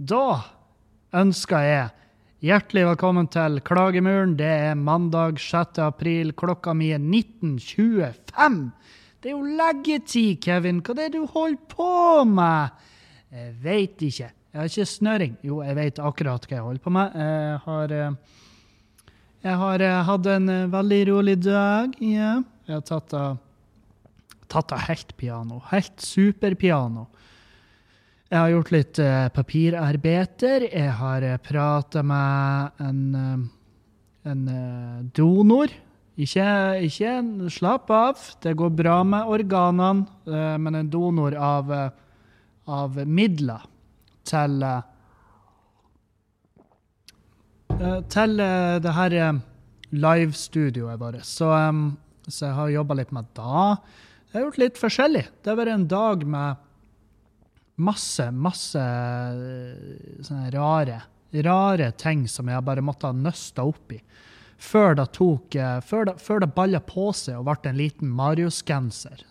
Da ønsker jeg hjertelig velkommen til Klagemuren. Det er mandag 6. april. Klokka mi er 19.25. Det er jo leggetid, Kevin. Hva er det du holder på med? Jeg veit ikke. Jeg har ikke snøring. Jo, jeg vet akkurat hva jeg holder på med. Jeg har, eh, jeg har eh, hatt en eh, veldig rolig dag. Ja. Jeg har tatt av, tatt av helt piano. Helt superpiano. Jeg har gjort litt uh, papirarbeider. Jeg har eh, prata med en, uh, en uh, donor. Ikke, ikke Slapp av, det går bra med organene, men en donor av, av midler til Til det her livestudioet vårt. Så, så jeg har jobba litt med det. Jeg har gjort litt forskjellig. Det har vært en dag med masse, masse eh, sånne rare, rare ting som jeg bare måtte ha nøsta opp i. Før det tok eh, Før det, før det balla på seg og ble en liten Marius-genser.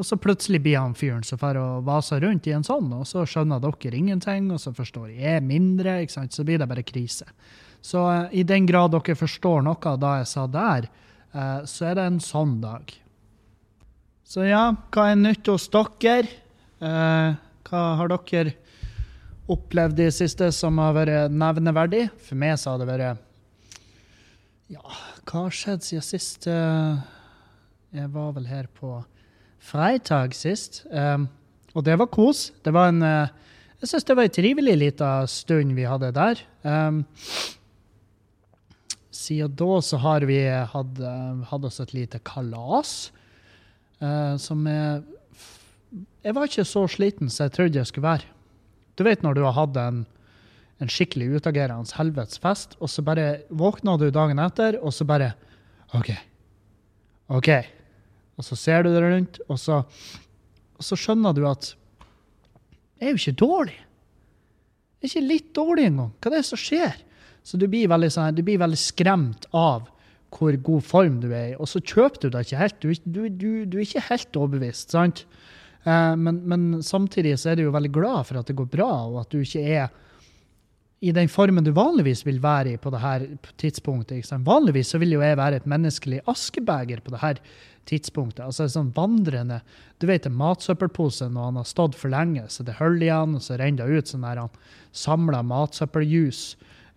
Og så plutselig blir han fyren som får vase rundt i en sånn, og så skjønner dere ingenting, og så forstår jeg mindre, ikke sant? så blir det bare krise. Så uh, i den grad dere forstår noe av det jeg sa der, uh, så er det en sånn dag. Så ja, hva er nytt hos dere? Eh, hva har dere opplevd i siste som har vært nevneverdig? For meg så har det vært Ja, hva har skjedd siden sist? Eh, jeg var vel her på fredag sist, um, og det var kos. Det var en Jeg syns det var ei trivelig lita stund vi hadde der. Siden da så har vi hatt, hatt oss et lite kalas, som er jeg var ikke så sliten som jeg trodde jeg skulle være. Du vet når du har hatt en, en skikkelig utagerende helvetes fest, og så bare våkner du dagen etter, og så bare OK. OK. Og så ser du deg rundt, og så, og så skjønner du at jeg er jo ikke dårlig. Jeg er ikke litt dårlig engang. Hva er det som skjer? Så du blir veldig, sånn, du blir veldig skremt av hvor god form du er i, og så kjøper du deg ikke helt. Du, du, du, du er ikke helt overbevist. sant? Eh, men, men, samtidig så er du jo veldig glad for at det går bra, og at du ikke er i den formen du vanligvis vil være i på det her tidspunktet. Vanligvis så vil jo jeg være et menneskelig askebeger på det her tidspunktet. Altså sånn vandrende Du vet en matsøppelpose når han har stått for lenge, så det hull igjen, og så renner det ut sånn der han samla matsøppeljus.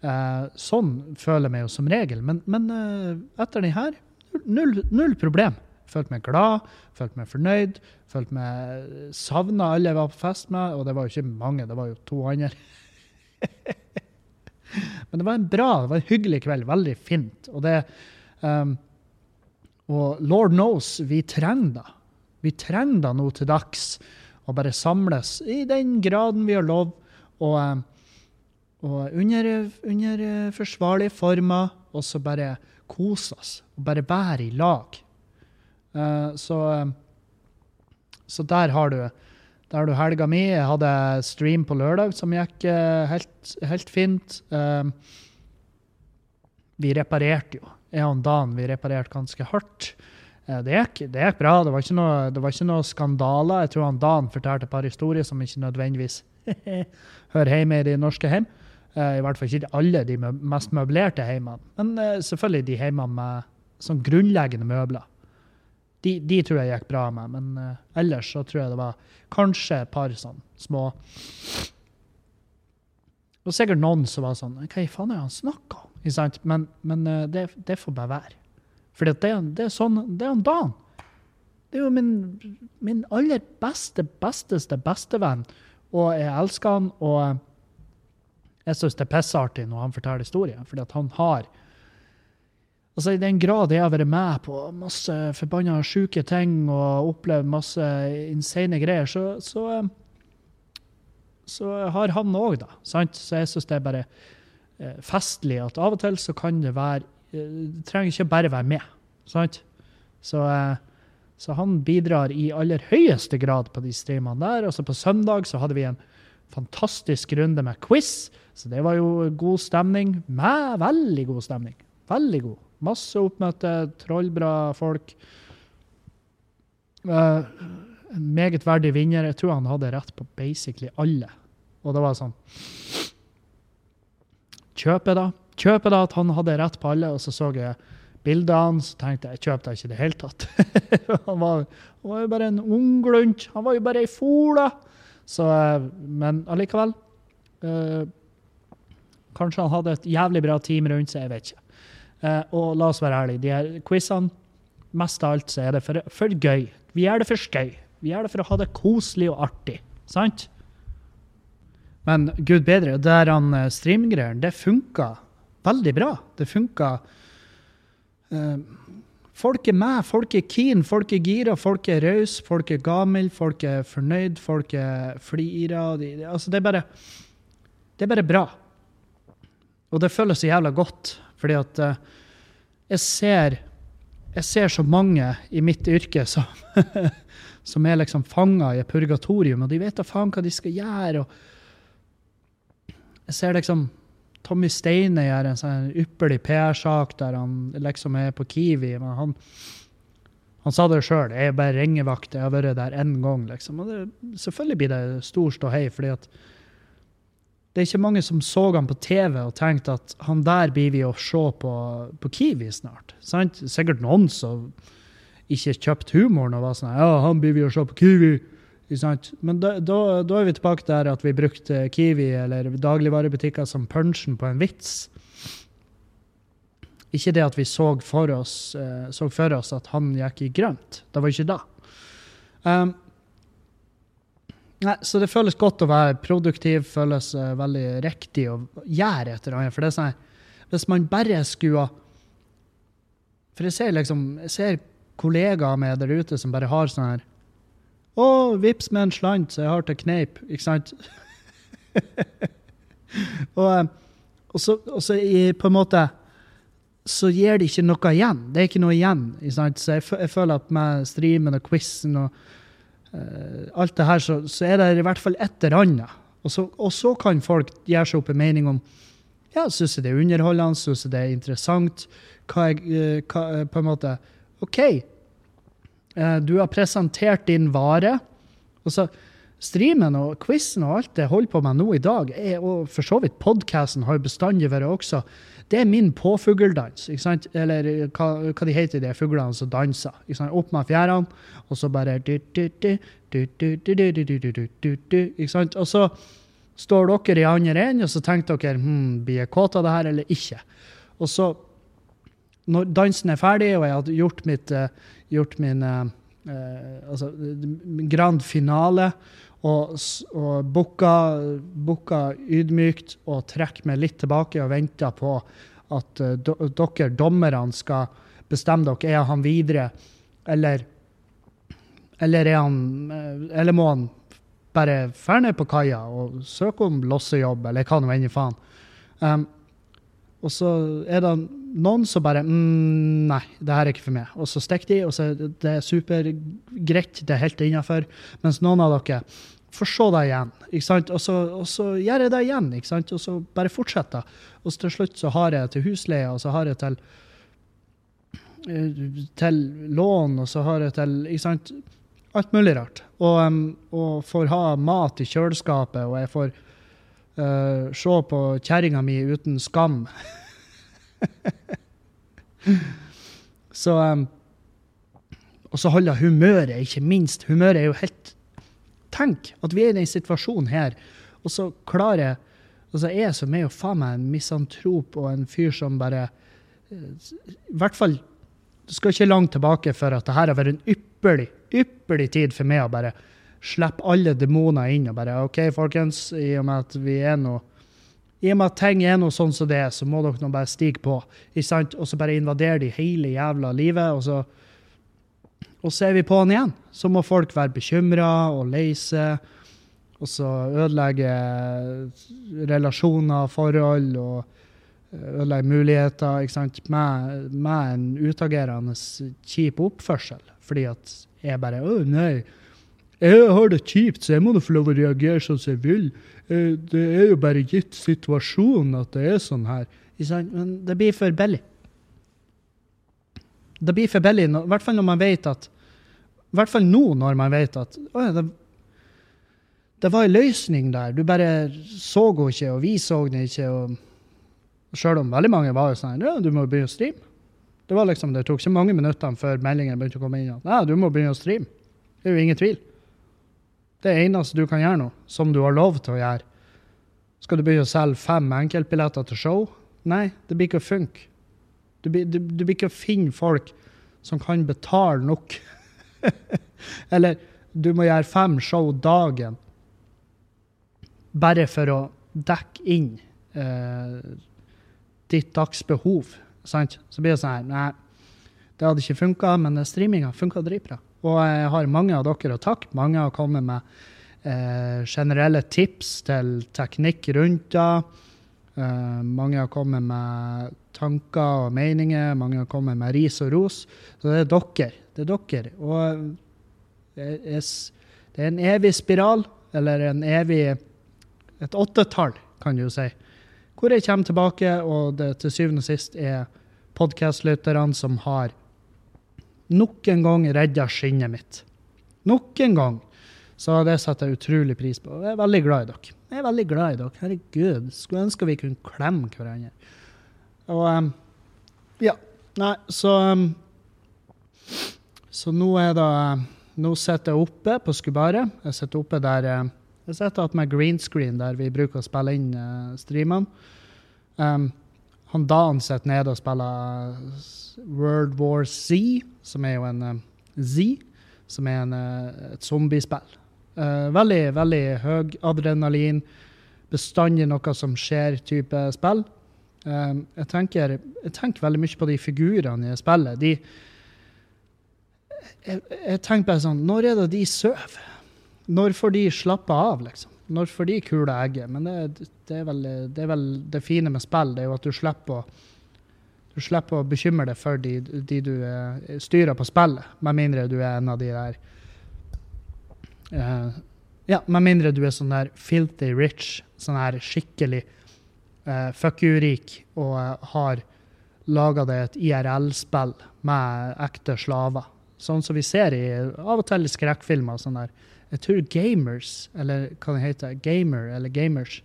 Eh, sånn føler jeg meg jo som regel. Men, men eh, etter den her, null, null problem. Følte meg glad, følte meg fornøyd, følte meg savna alle jeg var på fest med. Og det var jo ikke mange, det var jo to andre. Men det var en bra, det var en hyggelig kveld. Veldig fint. Og det um, Og lord knows, vi trenger det. Vi trenger det nå til dags. Å bare samles i den graden vi har lov. Og, um, og under, under forsvarlige former. Og så bare kose oss. Og bare være i lag. Eh, så, eh, så der har du der har du helga mi. Jeg hadde stream på lørdag som gikk eh, helt, helt fint. vi reparerte jo. Jeg og Dan vi reparerte ganske hardt. Det gikk, det gikk, bra. Det var ikke noe, noe skandaler. Jeg tror han Dan fortalte et par historier som ikke nødvendigvis hører hjemme i de norske hjem. I hvert fall ikke alle de mest møblerte hjemmene. Men selvfølgelig de hjemmene med sånn grunnleggende møbler. De, de, tror jeg gikk bra med, men uh, ellers så tror jeg det var kanskje et par sånn små Det var sikkert noen som var sånn Hva i faen er det han snakker om? Men, men uh, det, det, får bare være. For det, det, er sånn Det er Dan. Det er jo min, min aller beste, besteste bestevenn, og jeg elsker han. Og jeg syns det er pissartig når han forteller historier, fordi han har Altså, I den grad jeg har vært med på masse forbanna sjuke ting og opplevd masse insane greier, så, så, eh, så har han òg, da. Sant? Så jeg syns det er bare eh, festlig at av og til så kan det være eh, Det trenger ikke bare være med. Sant? Så, så han bidrar i aller høyeste grad på de streamene der. Og så på søndag så hadde vi en fantastisk runde med quiz, så det var jo god stemning. Med veldig god stemning. Veldig god. Masse oppmøte, trollbra folk. Uh, en meget verdig vinner. Jeg tror han hadde rett på basically alle. Og det var sånn Kjøper da. Kjøper da at han hadde rett på alle, og så så jeg bildet hans, og tenkte jeg kjøpte ikke i det hele tatt. han, var, han, var, jo bare en unglunt. Han var jo bare ei fola. Så, eh, men allikevel. Uh, kanskje han hadde et jævlig bra team rundt seg, jeg vet ikke. Uh, og la oss være ærlige, de her quizene, mest av alt så er det for, for gøy. Vi gjør det for skøy. Vi gjør det for å ha det koselig og artig. Sant? Men gud bedre, det der han streamgreier, det funka veldig bra. Det funka Eh, folk er med, folk er keen, folk er gira, folk er rause, folk er gamle, folk er fornøyd, folk er flira. De, de, altså det er bare Det er bare bra. Og det føles så jævla godt, fordi at uh, jeg ser jeg ser så mange i mitt yrke som, som er liksom fanga i et purgatorium, og de vet da faen hva de skal gjøre. Jeg ser liksom Tommy Steine gjør en sånn ypperlig PR-sak der han liksom er på Kiwi. men han, han sa det sjøl. Jeg er bare ringevakt. Jeg har vært der én gang. liksom. Og det, selvfølgelig blir det stor ståhei. fordi at det er ikke mange som så han på TV og tenkte at han der blir vi å se på, på Kiwi snart. Sant? Sikkert noen som ikke kjøpte humoren og var sånn Ja, han blir vi å se på Kiwi. Men da, da, da, er vi tilbake der at vi brukte Kiwi eller dagligvarebutikker som punchen på en vits. Ikke det at vi så for oss, uh, så for oss at han gikk i grønt. Det var ikke da. Um, nei, så det føles godt å være produktiv, føles uh, veldig riktig å gjøre et eller annet. For det er sånn Hvis man bare skulle For jeg ser liksom, jeg ser kollegaer med der ute som bare har sånn her å, vips med en slant, så jeg har til kneip. Ikke sant? og, eh, og, så, og så i, på en måte så gir det ikke noe igjen. Det er ikke noe igjen. Ikke sant? Så jeg, jeg, føler at med streamen og quizen og alt det her, så, så, er det i hvert fall et eller annet. Og så, og så kan folk gjøre seg opp en mening om ja, syns jeg det er underholdende, syns jeg det er interessant. Hva er, uh, hva, på en måte OK, Eh, du har presentert din vare. og så Streamen og quizen og alt det holder på med nå i dag, er, og for så vidt podkasten har bestandig vært også, det er min påfugldans. Eller hva, hva de heter de fuglene som danser. Opp med fjærene, og så bare Og så står dere i andre enden, og så tenker dere hm, blir jeg kåt av det her eller ikke. Og så, når dansen er ferdig, og jeg har gjort mitt gjort min eh, altså, grand finale og, og booka, ydmykt og trekker meg litt tilbake og venter på at uh, do, dere dommerne skal bestemme dere. Er han videre, eller, eller, er han, eller må han bare dra ned på kaia og søke om lossejobb, eller hva nå enn i faen? Um, og så er det noen som bare mm, Nei, det her er ikke for meg. Og så stikker de, og så er det supergreit, det er helt innafor. Mens noen av dere får se det igjen. ikke sant? Og så, og så, gjør jeg det igjen, ikke sant? og så bare fortsetter. Og så til slutt så har jeg til husleie, og så har jeg til eh, til lån, og så har jeg til ikke sant? Alt mulig rart. Og, og får ha mat i kjøleskapet, og jeg får uh, se på kjerringa mi uten skam. så um, Og så holder humøret, ikke minst. Humøret er jo helt Tenk at vi er i den situasjonen her, og så klarer altså Jeg som er jo faen meg en misantrop og en fyr som bare eh, I hvert fall Du skal ikke langt tilbake for at det her har vært en ypperlig, ypperlig tid for meg å bare slippe alle demoner inn og bare OK, folkens, i og med at vi er nå i og med at ting er noe sånn som det er, så må dere nå bare stige på. ikke sant? Og så bare invadere de hele jævla livet, og så, og så er vi på'n igjen. Så må folk være bekymra og lei seg, og så ødelegge relasjoner, forhold og ødelegge muligheter ikke sant? Med, med en utagerende kjip oppførsel. Fordi at jeg bare Å, nei jeg har det kjipt, så jeg må da få lov å reagere sånn som jeg vil. Eh, det er jo bare gitt situasjonen at det er sånn her. Men det blir for billig. Det blir for billig, i hvert fall når man vet at I hvert fall nå, når man vet at å, det, det var en løsning der. Du bare så henne ikke, og vi så henne ikke. og Sjøl om veldig mange var jo sånn ja, du må begynne å streame. Det var liksom, det tok ikke mange minuttene før meldingen begynte å komme inn. Ja, du må begynne å streame. Det er jo ingen tvil. Det eneste du kan gjøre nå, som du har lov til å gjøre. Skal du begynne å selge fem enkeltbilletter til show? Nei, det blir ikke å funke. Du, du, du blir ikke å finne folk som kan betale nok. Eller du må gjøre fem show dagen bare for å dekke inn eh, ditt dagsbehov. Sant? Så blir det sånn her Nei, det hadde ikke funka, men streaminga funka dritbra. Og jeg har mange av dere å takke. Mange har kommet med eh, generelle tips til teknikk rundt det. Uh, mange har kommet med tanker og meninger, mange har kommet med ris og ros. Så det er dere. Det er dere. Og det er, en evig spiral, eller en evig Et åttetall, kan du jo si. Hvor jeg kommer tilbake, og det til syvende og sist er podkastlytterne som har nok en gang redda skinnet mitt. Nok en gang. Så det setter jeg utrolig pris på. Jeg er veldig glad i dere. Jeg er veldig glad i dere. Herregud. Skulle ønske vi kunne klemme hverandre. Og um, ja. Nei, så um, Så nå er det Nå sitter jeg oppe på Skubaret. Jeg sitter oppe der uh, Jeg sitter med green screen der vi bruker å spille inn uh, streamene. Um, han Dan sitter nede og spiller World War Z, som er jo en uh, Z, som er en, et zombiespill. Uh, veldig, veldig høy adrenalin. Bestandig noe som skjer-type spill. Um, jeg, tenker, jeg, tenker, veldig mye på de figurene i spillet. De, jeg, jeg, tenker bare sånn Når er det de sover? Når får de slappe av, liksom? Når får de kule egget? Men det, det, er vel, det, er vel, det fine med spill, det er jo at du slipper å du slipper å bekymre deg for de, de du uh, styrer på spillet, med mindre du er en av de der Uh, ja, med mindre du er sånn der filthy rich, sånn her skikkelig uh, fuck you-rik, og uh, har laga deg et IRL-spill med ekte slaver. Sånn som vi ser i, av og til skrekkfilmer. sånn der. Jeg tror Gamers, eller hva det heter, Gamer eller Gamers,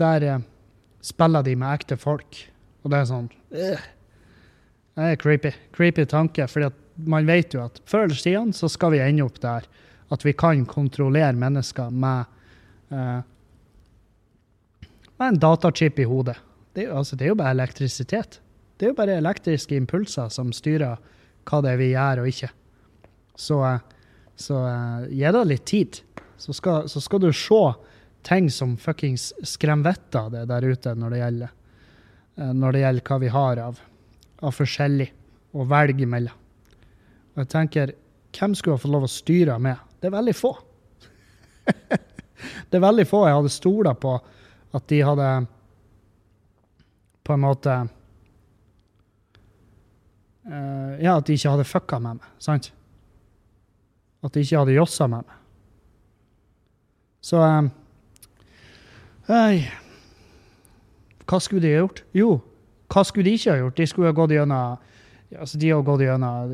der uh, spiller de med ekte folk. Og det er sånn Det er creepy. Creepy tanke, for man vet jo at før eller siden så skal vi ende opp der at vi kan kontrollere mennesker med, uh, med en datachip i hodet. Det, altså, det, er jo bare elektrisitet. Det er jo bare elektriske impulser som styrer hva det er vi gjør og ikke. Så, uh, så uh, gi det litt tid, så skal, så skal, du se ting som fuckings skremmer vettet av det der ute når det gjelder, når det gjelder hva vi har av, av forskjellig å velge mellom. Og jeg tenker, hvem skulle ha fått lov å styre med? Det er veldig få. det er veldig få jeg hadde stola på at de hadde på en måte uh, Ja, at de ikke hadde fucka med meg, sant? At de ikke hadde jossa med meg. Så um, Hva skulle de ha gjort? Jo, hva skulle de ikke ha gjort? De skulle ha gått gjennom altså de har gått gjennom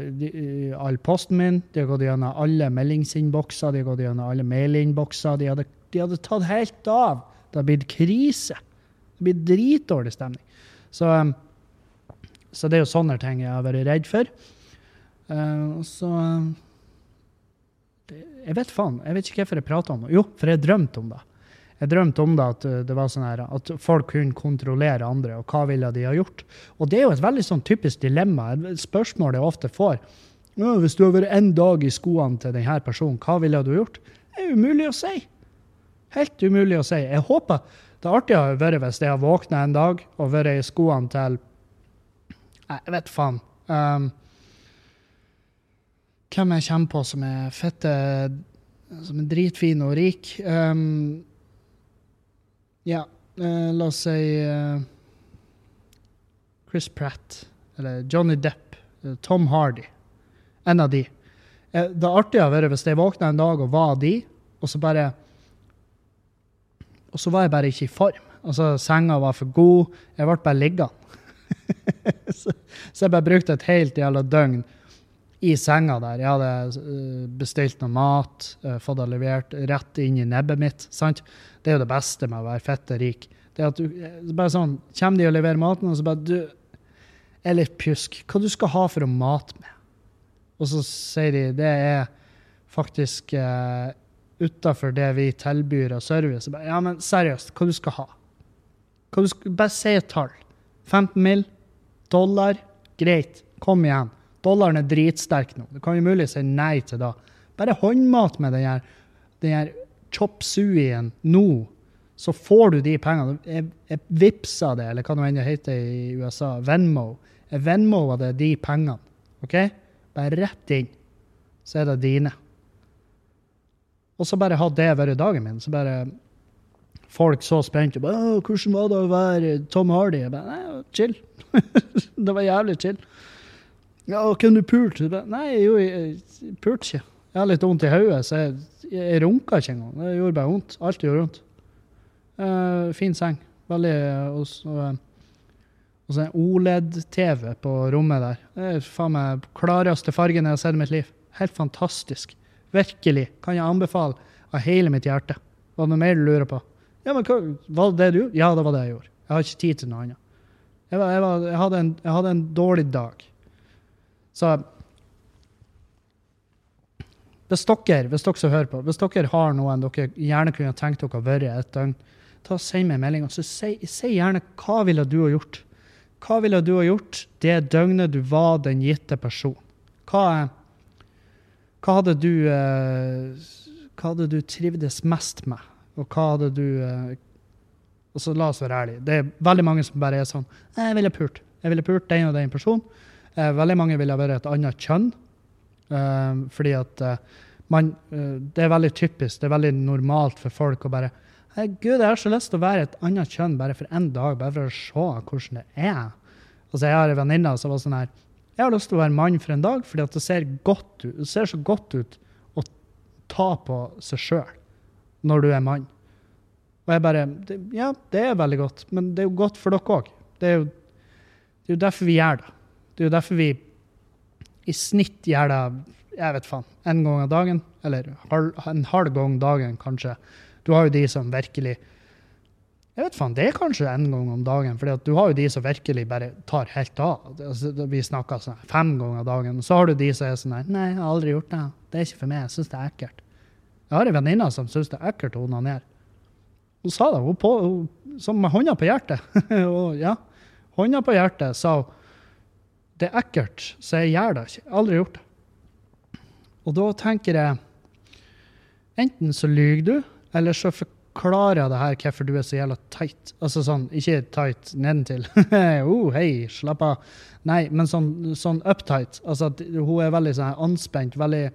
all posten min, de har gått gjennom alle meldingsinnbokser, de har gått gjennom alle mailinnbokser. De, hadde, de hadde tatt helt av. Det har blitt krise. Det blir dritdårlig stemning. Så, um, så, det er jo sånne ting jeg har vært redd for. Uh, så um, Jeg vet faen. Jeg vet ikke hvorfor jeg prater om det. Jo, for jeg drømte om det. Jeg drømte om det at eh, det var sånn her, at folk kunne kontrollere andre, og hva ville de ha gjort? Og det er jo et veldig sånn typisk dilemma. Et spørsmål jeg ofte får. Hvis du har vært en dag i skoene til denne personen, hva ville du gjort? Det er umulig å si. Helt umulig å si. Jeg håper det artige har vært hvis jeg har våkna en dag og vært i skoene til Jeg vet faen. Um, hvem jeg kommer på som er fette Som er dritfin og rik. Um, ja, uh, la oss si uh, Chris Pratt, eller Johnny Depp, uh, Tom Hardy. En av de. det artige hadde vært hvis jeg våkna en dag og var de, og så bare Og så var jeg bare ikke i form. Altså, senga var for god. Jeg ble bare liggende. så, så, jeg bare brukte et helt jævla døgn i senga der. Jeg hadde eh, bestilt noe mat, eh, fått det levert rett inn i nebbet mitt. sant? Det er jo det beste med å være fette rik. Det er at du, eh, bare sånn, Kommer de og leverer maten, og så bare du, er litt pjusk. Hva du skal ha for å mate med? Og så sier de det er faktisk uh, utafor det vi tilbyr av service. Bare, ja, men seriøst, hva du skal ha? Hva du skal, bare si et tall. 15 mill. Dollar. Greit, kom igjen. Dollaren er dritsterk nå. Du kan jo mulig si nei til det. Bare håndmat med den den her chop suien nå, så får du de pengene. Jeg, jeg vippsa det, eller hva det enn heter i USA. Venmo. Jeg venmoa det de pengene. OK? Bare rett inn. Så er det dine. Og så bare hadde det vært dagen min. Så bare folk så spente. Bare, 'Hvordan var det å være Tom Hardy?' Jeg bare, Nei, chill. det var jævlig chill. Ja, kunne du pult? Nei, jo, jeg pulte ikke. Jeg har litt vondt i hodet, så jeg, jeg runka ikke engang. Det gjorde bare vondt. Alt gjorde vondt. Uh, fin seng. Veldig Og så og så en OLED-TV på rommet der. Det er faen meg klareste fargen jeg har sett i mitt liv. Helt fantastisk. Virkelig. Kan jeg anbefale av hele mitt hjerte. Var det noe mer du lurer på? Ja, men hva, Var det det du gjorde? Ja, det var det jeg gjorde. Jeg har ikke tid til noe annet. Jeg, var, jeg, var, jeg, hadde, en, jeg hadde en dårlig dag. Så hvis dere, hvis dere som hører på, hvis dere har noen dere gjerne kunne tenkt dere å være et døgn, ta send meg en melding. og så si, si, gjerne hva ville du ha gjort. Hva ville du ha gjort det døgnet du var den gitte person? Hva, hva hadde du eh, Hva hadde du trivdes mest med? Og hva hadde du eh, Og så la oss være ærlige. Det er veldig mange som bare er sånn Jeg ville pult. Jeg ville pult den og den personen. Eh, veldig mange ville vært et annet kjønn. Uh, fordi at uh, man uh, Det er veldig typisk, det er veldig normalt for folk å bare Gud, jeg har så lyst til å være et annet kjønn bare for én dag, bare for å se hvordan det er. Altså, jeg har en venninne som var sånn her Jeg har lyst til å være mann for en dag, fordi at det ser, godt ut, det ser så godt ut å ta på seg sjøl når du er mann. Og jeg bare Ja, det er veldig godt, men det er jo godt for dere òg. Det, det er jo derfor vi gjør det. Det er jo derfor vi i snitt gjør det jeg vet faen, en gang av dagen. Eller en halv gang dagen, kanskje. Du har jo de som virkelig Jeg vet faen, det er kanskje en gang om dagen. For du har jo de som virkelig bare tar helt av. Altså, vi snakker sånn fem ganger dagen. Så har du de som er sånn Nei, jeg har aldri gjort det. Det er ikke for meg. Jeg syns det er ekkelt. Jeg har en venninne som syns det er ekkelt å onanere. Hun sa det, hun på, hun, som med hånda på hjertet. og ja, hånda på hjertet sa hun det er ekkelt, så jeg gjør det ikke. Aldri gjort det. Og da tenker jeg Enten så lyver du, eller så forklarer jeg det her hvorfor du er så jævla tight. Altså sånn, ikke tight nedentil. oh, hei, slapp av. Nei, men sånn, sånn uptight. Altså at hun er veldig sånn anspent, veldig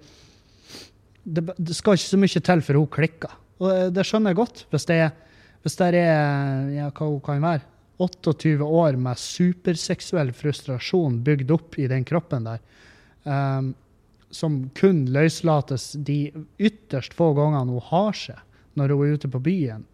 det, det, skal ikke så mye til for hun klikker. Og det skjønner jeg godt. Hvis det hvis det er ja, hva hun kan være, 28 år med superseksuell frustrasjon bygd opp i den kroppen der, um, som kun løslates de ytterst få gangene hun har seg når hun er ute på byen.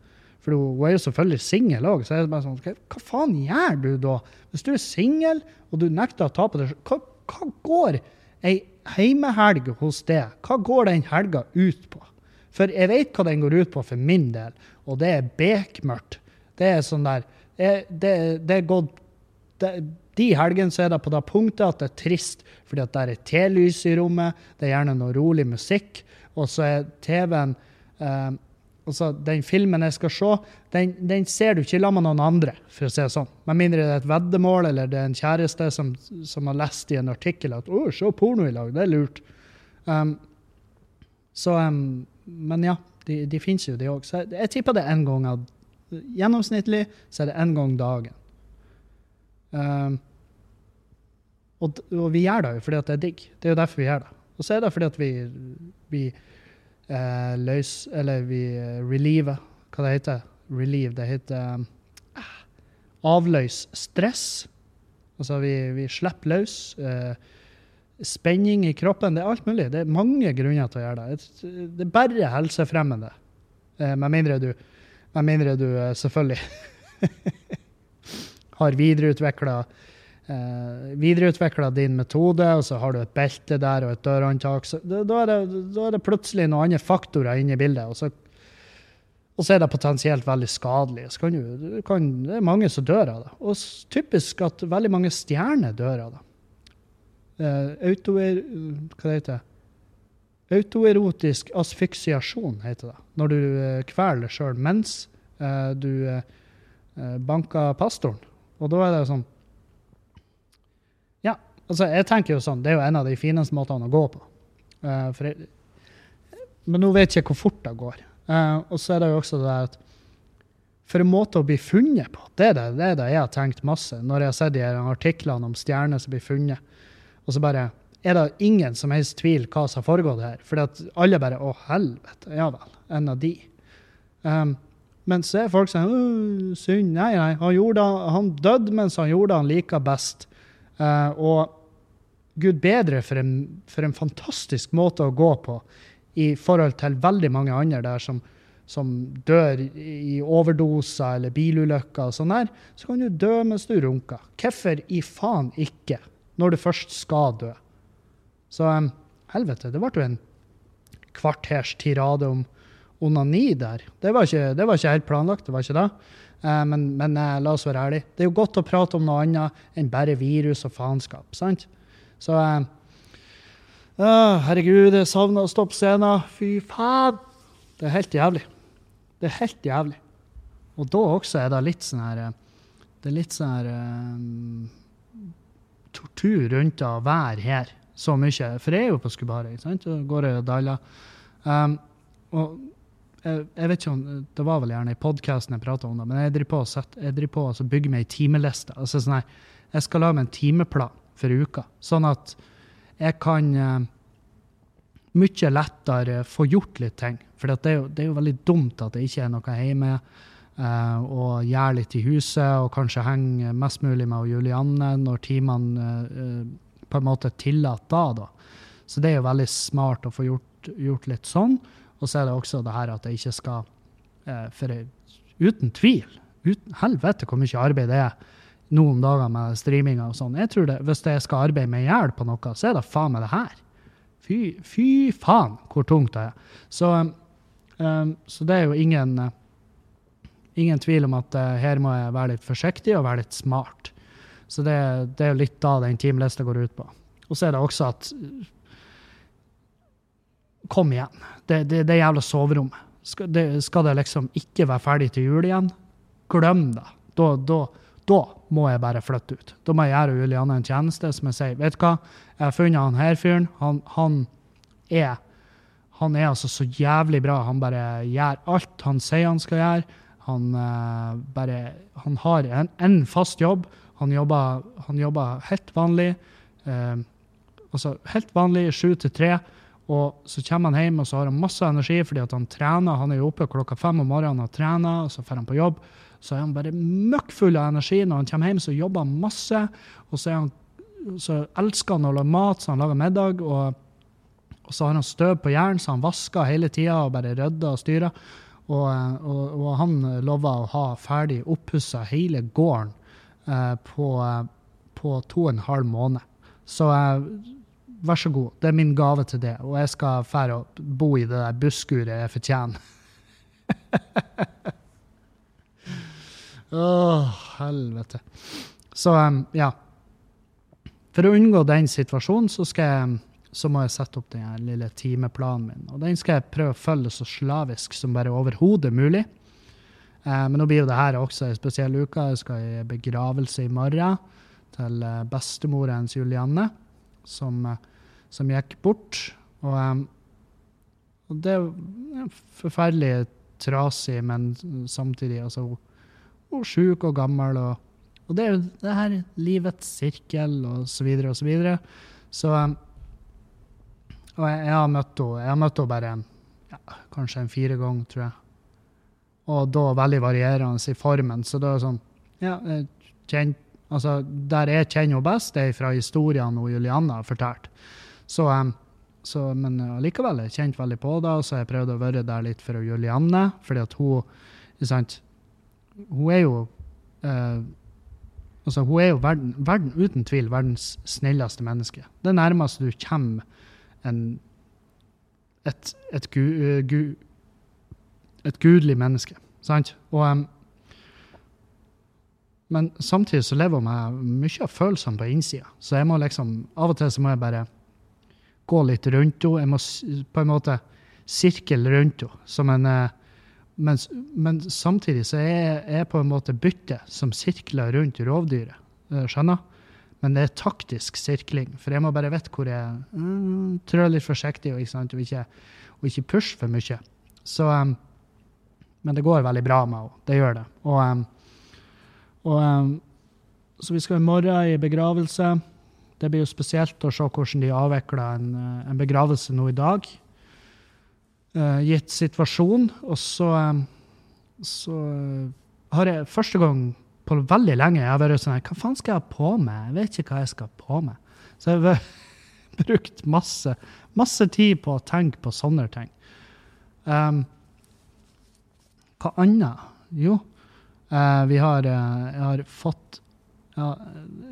For hun er jo selvfølgelig singel òg, så er det bare sånn hva, faen gjør du da? Hvis du er singel og du nekter å ta på deg hva, hva går ei heimehelg hos deg, hva går den helga ut på? For jeg vet hva den går ut på for min del, og det er bekmørkt. Det er sånn der det, det er gått De helgene så er det på det punktet at det er trist, fordi at det er telys i rommet, det er gjerne noe rolig musikk, og så er TV-en eh, altså Den filmen jeg skal se, den, den ser du ikke sammen med noen andre, for å si det sånn. Med mindre det er et veddemål eller det er en kjæreste som, som har lest i en artikkel at 'Å, se porno i lag', det er lurt. Um, så um, Men ja, de, de finnes jo, de òg. Så jeg, jeg tipper det en gang at Gjennomsnittlig så er det én gang dagen. Um, og, og, vi gjør det jo fordi det er digg. Det er jo derfor vi gjør det. Og så er det fordi at vi, vi uh, løser Eller vi uh, reliever Hva det heter Relieve. Det heter um, avløs stress. Altså vi, vi slipper løs. Uh, spenning i kroppen. Det er alt mulig. Det er mange grunner til å gjøre det. Det er bare helsefremmende. Med mindre du med mindre du eh, selvfølgelig har videreutvikla eh, videreutvikla din metode, og så har du et belte der og et dørhåndtak, da, da, er det, det plutselig noen andre faktorer inne i bildet. og så og så er det potensielt veldig skadelig. Kan du, du kan, det er mange som dør av det. Og typisk at veldig mange stjerner dør av det. Eh, auto... hva det heter Autoerotisk asfiksiasjon heter det. Når du eh, kveler deg sjøl mens eh, du eh, banker pastoren. Og da er det sånn Ja, altså jeg tenker jo sånn, det er jo en av de fineste måtene å gå på. Jeg, men nå vet jeg hvor fort det går. Og så er det jo også det at for en måte å bli funnet på, det er det, det er det jeg har tenkt masse når jeg har sett de artiklene om stjerner som blir funnet. Og så bare er det ingen som helst tvil hva som har foregått her. For alle bare Å, helvete. Ja vel. En av de. Um, men så er folk sånn Synd. Nei, nei. Han, gjorde, han døde mens han gjorde det han liker best. Uh, og gud bedre for en, for en fantastisk måte å gå på i forhold til veldig mange andre der som, som dør i overdoser eller bilulykker og sånn der. Så kan du dø mens du runker. Hvorfor i faen ikke, når du først skal dø? Så helvete, det ble jo en kvarters tirade om onani der. Det var ikke, det var ikke helt planlagt, det var ikke det. Eh, men men eh, la oss være ærlige. Det er jo godt å prate om noe annet enn bare virus og faenskap, sant? Så eh, ah, Herregud, jeg savner å stå på scenen. Fy faen! Det er helt jævlig. Det er helt jævlig. Og da også er det litt sånn her eh, Det er litt sånn her um, tortur rundt å være her så mye. For jeg er jo på Skubaret, ikke sant? Og går og daler. Um, og jeg, jeg vet ikke om, Det var vel gjerne i podkasten jeg prata om det, men jeg driver på å jeg driver på altså, bygge meg ei timeliste. Altså sånn her, jeg skal lage meg en timeplan for uka, sånn at jeg kan uh, mye lettere få gjort litt ting. For det, er jo, det er jo veldig dumt at det ikke er noe hjemme. Uh, og gjøre litt i huset, og kanskje henge mest mulig med Julianne når timene eh, på en måte tillatt da, da. Så det er jo veldig smart å få gjort, gjort litt sånn. Og så er det også det her at jeg ikke skal eh, For uten tvil uten, Helvete hvor mye arbeid det er nå om dagen med streaminga og sånn. Jeg tror det, Hvis jeg skal arbeide meg i hjel på noe, så er det faen meg det her. Fy, fy faen hvor tungt det er. Så, um, så det er jo ingen uh, ingen tvil om at uh, her må jeg være litt forsiktig og være litt smart. Så det, det er jo litt da den teamlista går ut på. Og så er det også at Kom igjen. Det, det, det jævla soverommet. Skal det, skal det liksom ikke være ferdig til jul igjen? Glem det. Da, da, da må jeg bare flytte ut. Da må jeg gjøre Julianne en tjeneste som jeg sier. Vet du hva, jeg har funnet han her fyren. Han, han er han er altså så jævlig bra. Han bare gjør alt han sier han skal gjøre. Han uh, bare Han har en, en fast jobb. Han jobber, han jobber helt vanlig. Uh, altså helt vanlig sju til tre. Og så kommer han hjem og så har han masse energi fordi han trener. Han er jo oppe klokka fem om morgenen og trener, og så drar han på jobb. Så er han bare møkkfull av energi. Når han kommer hjem, så jobber han masse. Og så, han, så elsker han å lage mat, så han lager middag. og og så har han støv på jern, så han vasker hele tida og bare rydder og styrer. Og, og, og han lover å ha ferdig oppussa hele gården eh, på, eh, på to og en halv måned. Så eh, vær så god, det er min gave til det. Og jeg skal fære og bo i det der busskuret jeg fortjener. Åh, helvete. Så um, ja. For å unngå den situasjonen, så, skal jeg, så må jeg sette opp den lille timeplanen min. Og den skal jeg prøve å følge så slavisk som bare overhodet mulig. Eh, men nå blir jo det her også en spesiell uke. Jeg skal i begravelse i morgen til bestemora hennes Julianne, som, eh, som gikk bort. Og, eh, og det er forferdelig trasig, men samtidig altså, hun- er sjuk og gammel. og og det er jo det her livets sirkel og så videre og så videre. Så Og jeg, jeg har møtt henne jeg har møtt henne bare en, ja, kanskje en fire ganger, tror jeg. Og da veldig varierende i formen. Så da er det sånn Ja, kjent, Altså, der jeg kjenner henne best, det er fra historiene Julianne har fortalt. Så, um, så, men allikevel, jeg kjente veldig på det, og så har jeg prøvd å være der litt for Julianne, fordi at hun er sant, Hun er jo uh, Altså, hun er jo verden, verden, uten tvil verdens snilleste menneske. Det nærmeste du kommer en, et, et, gu, uh, gu, et gudelig menneske. Sant? Og, um, men samtidig så lever hun med mye av følelsene på innsida. Så jeg må liksom, av og til så må jeg bare gå litt rundt henne. Jeg må på en måte sirkle rundt henne uh, men, men, samtidig så er jeg på en måte byttet som sirkler rundt rovdyret. Eh, skjønner? Men det er taktisk sirkling, for jeg må bare vite hvor jeg mm, trør litt forsiktig og ikke, og ikke, og ikke pushe for mye. Så, um, men det går veldig bra med henne. Det gjør det. Og, um, og, um, så vi skal i morgen i begravelse. Det blir jo spesielt å se hvordan de avvikler en, en begravelse nå i dag uh, gitt situasjon. Og så, um, så uh, har jeg første gang på veldig lenge jeg har vært sånn Hva faen skal jeg ha på meg? Jeg vet ikke hva jeg skal ha på meg. Så jeg har brukt masse, masse tid på å tenke på sånne ting. Um, hva annet? Jo, uh, vi har, jeg har fått ja,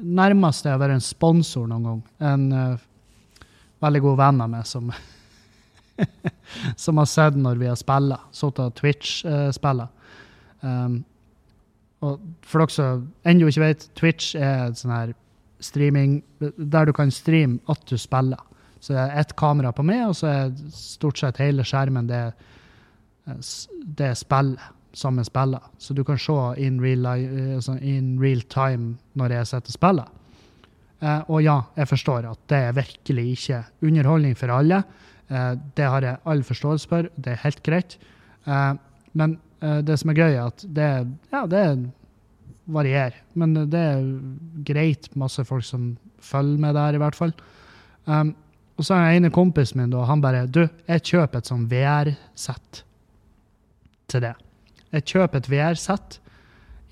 Nærmest jeg vært en sponsor noen gang. En uh, veldig god venn av meg som som har sett når vi har spilla, sittet og Twitch-spilla. Um, og for dere som ennå ikke vet, Twitch er sånn her streaming der du kan streame at du spiller. Så det er ett kamera på meg, og så er stort sett hele skjermen det, det spillet som jeg spiller. Så du kan se in real, altså in real time når jeg sitter og spiller. Uh, og ja, jeg forstår at det er virkelig ikke underholdning for alle. Eh, det har jeg all forståelse for. Det er helt greit. Eh, men eh, det som er gøy, er at det, ja, det varierer. Men det er greit. Masse folk som følger med der, i hvert fall. Um, og så er den ene kompisen min da, han bare Du, jeg kjøper et sånn VR-sett til det. Jeg kjøper et VR-sett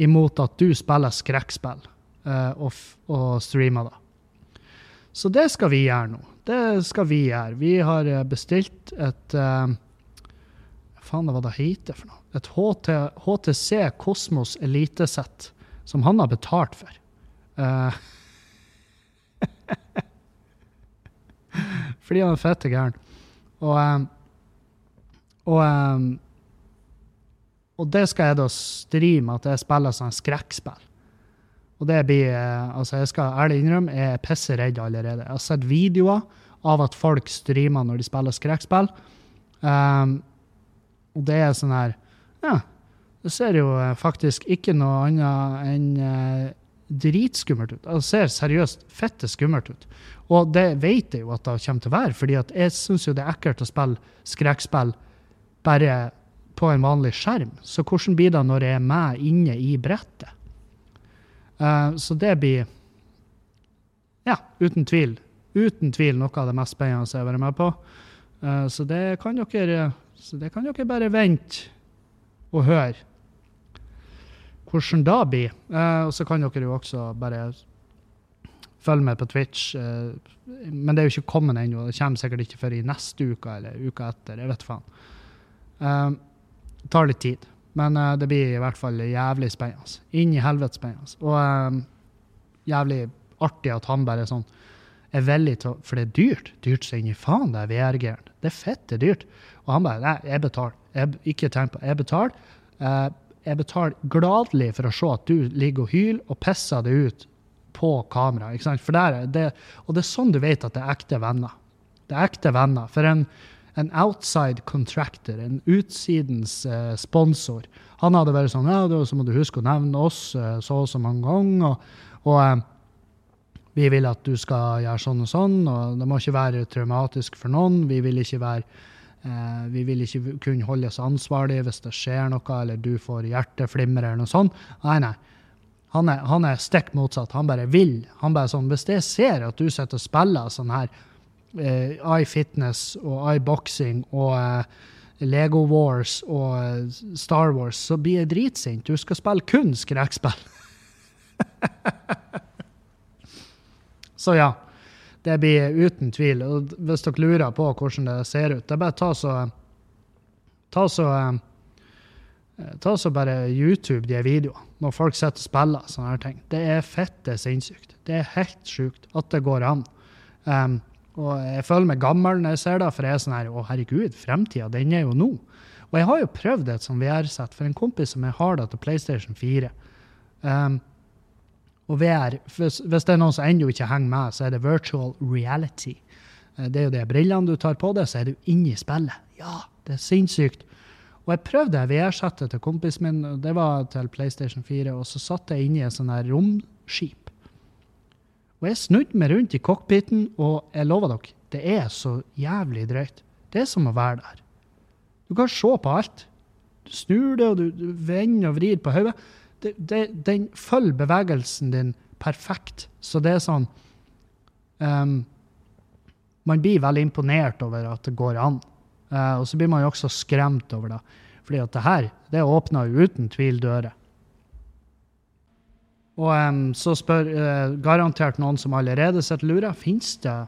imot at du spiller skrekkspill uh, og, og streamer det. Så det skal vi gjøre nå. Det skal vi gjøre. Vi har eh, bestilt et uh, Faen, hva det heter for noe? Et HT, HTC Kosmos Elitesett som han har betalt for. Uh, fordi han er fette gæren. Og, um, og, um, og det skal jeg da streame, at jeg spiller sånn skrekkspill. Og det blir Altså, jeg skal ærlig innrømme, jeg er pisseredd allerede. Jeg har sett videoer av at folk streamer når de spiller skrekkspill. Um, og det er sånn her Ja, det ser jo eh, faktisk ikke noe annet enn uh, dritskummelt ut. Det ser seriøst fette skummelt ut. Og det vet jeg jo at det kommer til å være, fordi jeg syns jo det er ekkelt å spille skrekkspill bare på en vanlig skjerm. Så hvordan blir det når jeg er med inne i brettet? Uh, så det blir Ja, uten tvil uten tvil noe av det mest spennende jeg har vært med på. Uh, så, det kan dere, det kan dere bare vente og høre hvordan det blir. Uh, og så kan dere jo også bare følge med på Twitch. Uh, men det er jo ikke kommet ennå. Det kommer sikkert ikke før i neste uke eller uka etter. Jeg vet faen. det tar litt tid. Men det blir i hvert fall jævlig spennende. Inn i helvete spennende. Og jævlig artig at han bare er sånn er villig til å For det er dyrt. Dyrt som inni faen, det er VR-gæren. Det er fette dyrt. Og han bare Nei, jeg betaler. Jeg, ikke tenk på Jeg betaler. Uh, jeg betaler gladelig for å se at du ligger og hyler og pisser det ut på kamera. ikke sant? For der, det, og det er sånn du vet at det er ekte venner. Det er ekte venner. For en, en outside contractor, en utsidens eh, sponsor, han hadde vært sånn ja, så må du huske å nevne oss uh, så og så mange ganger. og, og vi vil at du skal gjøre sånn og sånn, og det må ikke være traumatisk for noen. Vi vil ikke være eh, vi vil ikke kunne holdes ansvarlig hvis det skjer noe, eller du får hjerteflimmer eller noe sånt. Nei, nei. Han er, han er stikk motsatt. Han bare vil. Han bare sånn, Hvis jeg ser at du sitter og spiller sånn her eh, iFitness og iBoxing og eh, Lego Wars og eh, Star Wars, så blir jeg dritsint. Du skal spille kun skrekkspill. Så ja, det blir uten tvil. Og hvis dere lurer på hvordan det ser ut, det er bare ta så Ta så, ta så bare YouTube de videoene. når folk sitter og spiller sånne her ting. Det er fette sinnssykt. Det er helt sjukt at det går an. Um, og jeg føler meg gammel når jeg ser det, for jeg er sånn her Å, herregud, fremtida, den er jo nå. Og jeg har jo prøvd et sånt VR-sett for en kompis som jeg har det til PlayStation 4. Um, og VR, hvis, hvis, det er noen som ennå ikke henger med, så er det virtual reality. Eh, det er jo de brillene du tar på deg, så er du inne i spillet. Ja, det er sinnssykt. Og jeg prøvde VR-settet til kompisen min, og det var til PlayStation 4, og så satt jeg inne i et sånt her romskip. Og jeg snudde meg rundt i cockpiten, og jeg lover dere, det er så jævlig drøyt. Det er som å være der. Du kan se på alt. Du snur det, og du, du vender og vrir på hodet det, den følger bevegelsen din perfekt. Så det er sånn um, Man blir veldig imponert over at det går an. Uh, og så blir man jo også skremt over det. Fordi at det her, det åpner jo uten tvil dører. Og um, så spør uh, garantert noen som allerede sitter lura, fins det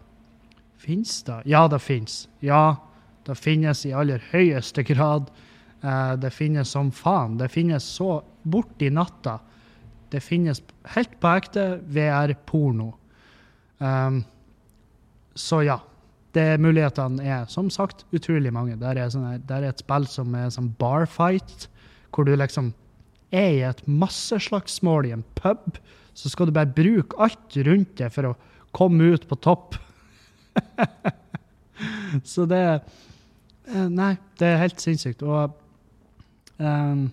Fins det? Ja, det fins. Ja, det finnes i aller høyeste grad. Uh, det finnes som faen. Det finnes så borti natta. Det finnes helt på ekte VR-porno. Um, så ja. Det Mulighetene er som sagt utrolig mange. Der er, sånne, der er et spill som er sånn barfight, hvor du liksom er i et masseslagsmål i en pub. Så skal du bare bruke alt rundt deg for å komme ut på topp. så det eh, Nei, det er helt sinnssykt. Og um,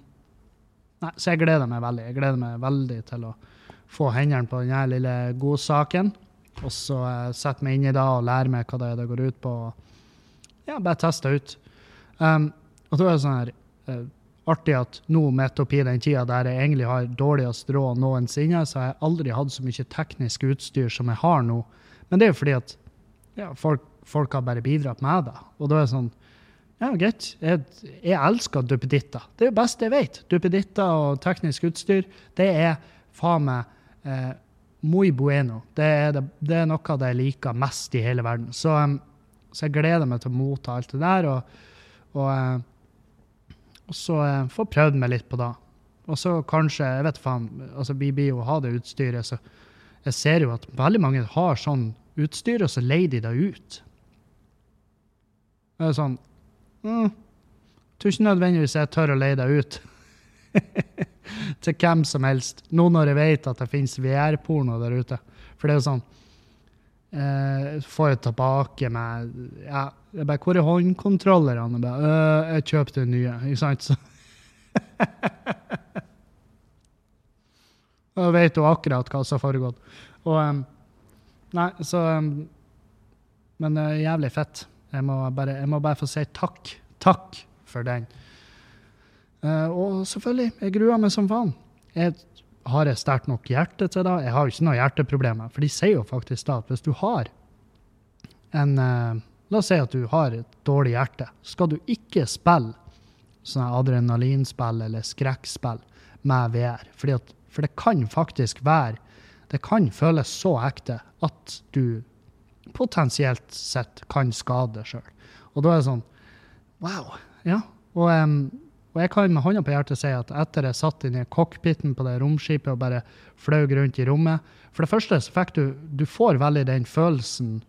Nei, så jeg gleder meg veldig. Jeg gleder meg veldig til å få hendene på denne lille godsaken. Og så uh, sette meg inn i det og lære meg hva det, er det går ut på. Ja, bare teste ut. Um, og da er det sånn her uh, artig at nå midt oppi den tida der jeg egentlig har dårligst råd noensinne, så har jeg aldri hatt så mye teknisk utstyr som jeg har nå. Men det er jo fordi at ja, folk, folk, har bare bidratt med det. Og da er det sånn ja, greit. Jeg, jeg elsker duppeditter. Det er det beste jeg vet. Duppeditter og teknisk utstyr, det er faen meg eh, muy bueno. Det er, det, det er, noe av det jeg liker mest i hele verden. Så, um, så, jeg gleder meg til å motta alt det der, og, og, uh, og så uh, få prøvd meg litt på det. Og så kanskje Jeg vet faen, altså vi blir jo ha det utstyret, så jeg ser jo at veldig mange har sånn utstyr, og så leier de det ut. Det er sånn mm, Tror ikke nødvendigvis jeg tør å leie deg ut. til hvem som helst. Nå når jeg vet at det finnes VR-porno der ute. For det er jo sånn eh, Får jeg tilbake med ja, jeg bare, Hvor er håndkontrollerne? Jeg, øh, jeg kjøpte nye, ikke sant? Så Da vet du akkurat hva som har foregått. Og um, Nei, så um, Men uh, jævlig fett. Jeg må, bare, jeg må bare få si takk Takk for den. Uh, og selvfølgelig, jeg gruer meg som faen. Jeg har jeg sterkt nok hjerte til det? Jeg har jo ikke noe hjerteproblemer. For de sier jo faktisk da at hvis du har en uh, La oss si at du har et dårlig hjerte. Skal du ikke spille sånne adrenalinspill eller skrekkspill med VR? At, for det kan faktisk være Det kan føles så ekte at du potensielt sett kan skade sjøl. Og da er det sånn Wow. Ja. Og, um, og, jeg kan med hånda på hjertet si at etter jeg satt inn i cockpiten på det romskipet og bare fløy rundt i rommet For det første så fikk du Du får veldig den følelsen